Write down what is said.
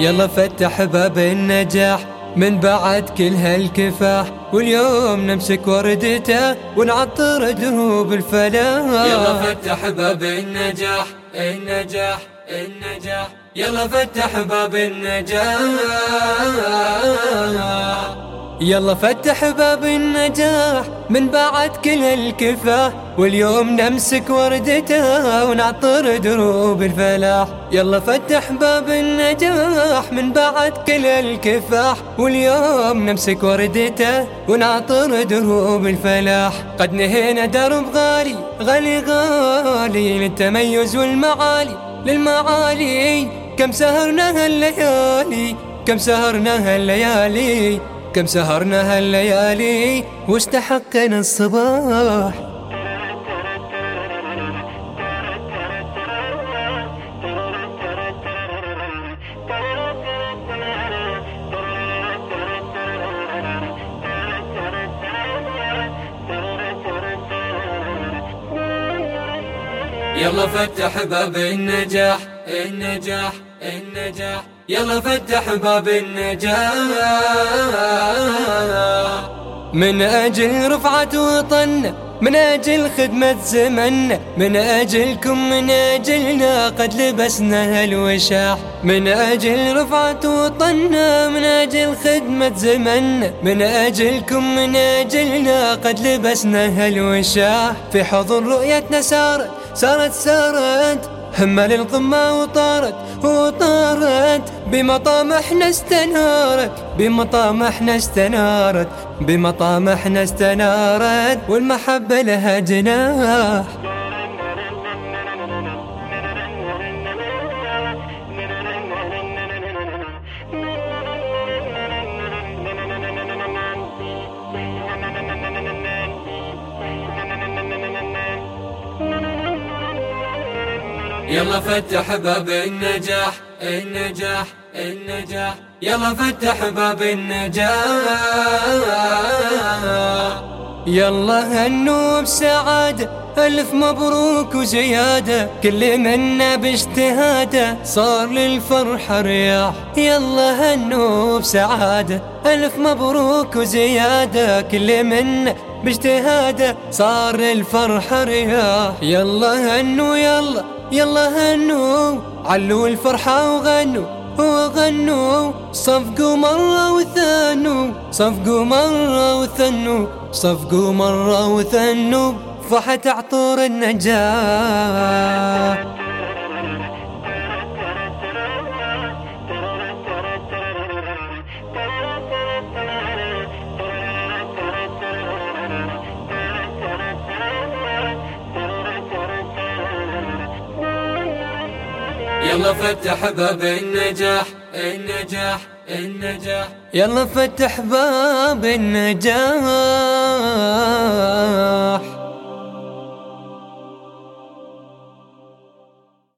يلا فتح باب النجاح من بعد كل هالكفاح واليوم نمسك وردته ونعطر دروب الفلاح. يلا فتح باب النجاح النجاح النجاح. يلا فتح باب النجاح. يلا فتح باب النجاح من بعد كل الكفاح. واليوم نمسك وردته ونعطر دروب الفلاح. يلا فتح باب النجاح من بعد كل الكفاح. واليوم نمسك وردته ونعطر دروب الفلاح. قد نهينا درب غالي غالي غالي للتميز والمعالي. للمعالي كم سهرنا هالليالي كم سهرنا هالليالي كم سهرنا هالليالي واستحقنا الصباح. يلا فتح باب النجاح النجاح النجاح. يلا فتح باب النجاح من أجل رفعة وطن من أجل خدمة زمن من أجلكم من أجلنا قد لبسنا هالوشاح. من أجل رفعة وطن من أجل خدمة زمن من أجلكم من أجلنا قد لبسنا هالوشاح. في حضن رؤيتنا سارت سارت سارت همة للقمة وطارت وطارت بمطامحنا استنارت بمطامحنا استنارت بمطامحنا استنارت والمحبة لها جناح. يلا فتح باب النجاح. النجاح النجاح. يلا فتح باب النجاح. يلا هنو بسعادة ألف مبروك وزيادة. كل منا باجتهاده صار للفرحة رياح. يلا هنو بسعادة ألف مبروك وزيادة. كل منا باجتهاده صار للفرحة رياح. يلا هنو يلا. يلا هنوا علوا الفرحة وغنوا وغنوا. صفقوا مرة وثنوا صفقوا مرة وثنوا صفقوا مرة وثنوا. فحت عطور النجاح يلا فتح باب النجاح النجاح النجاح. يلا فتح باب النجاح.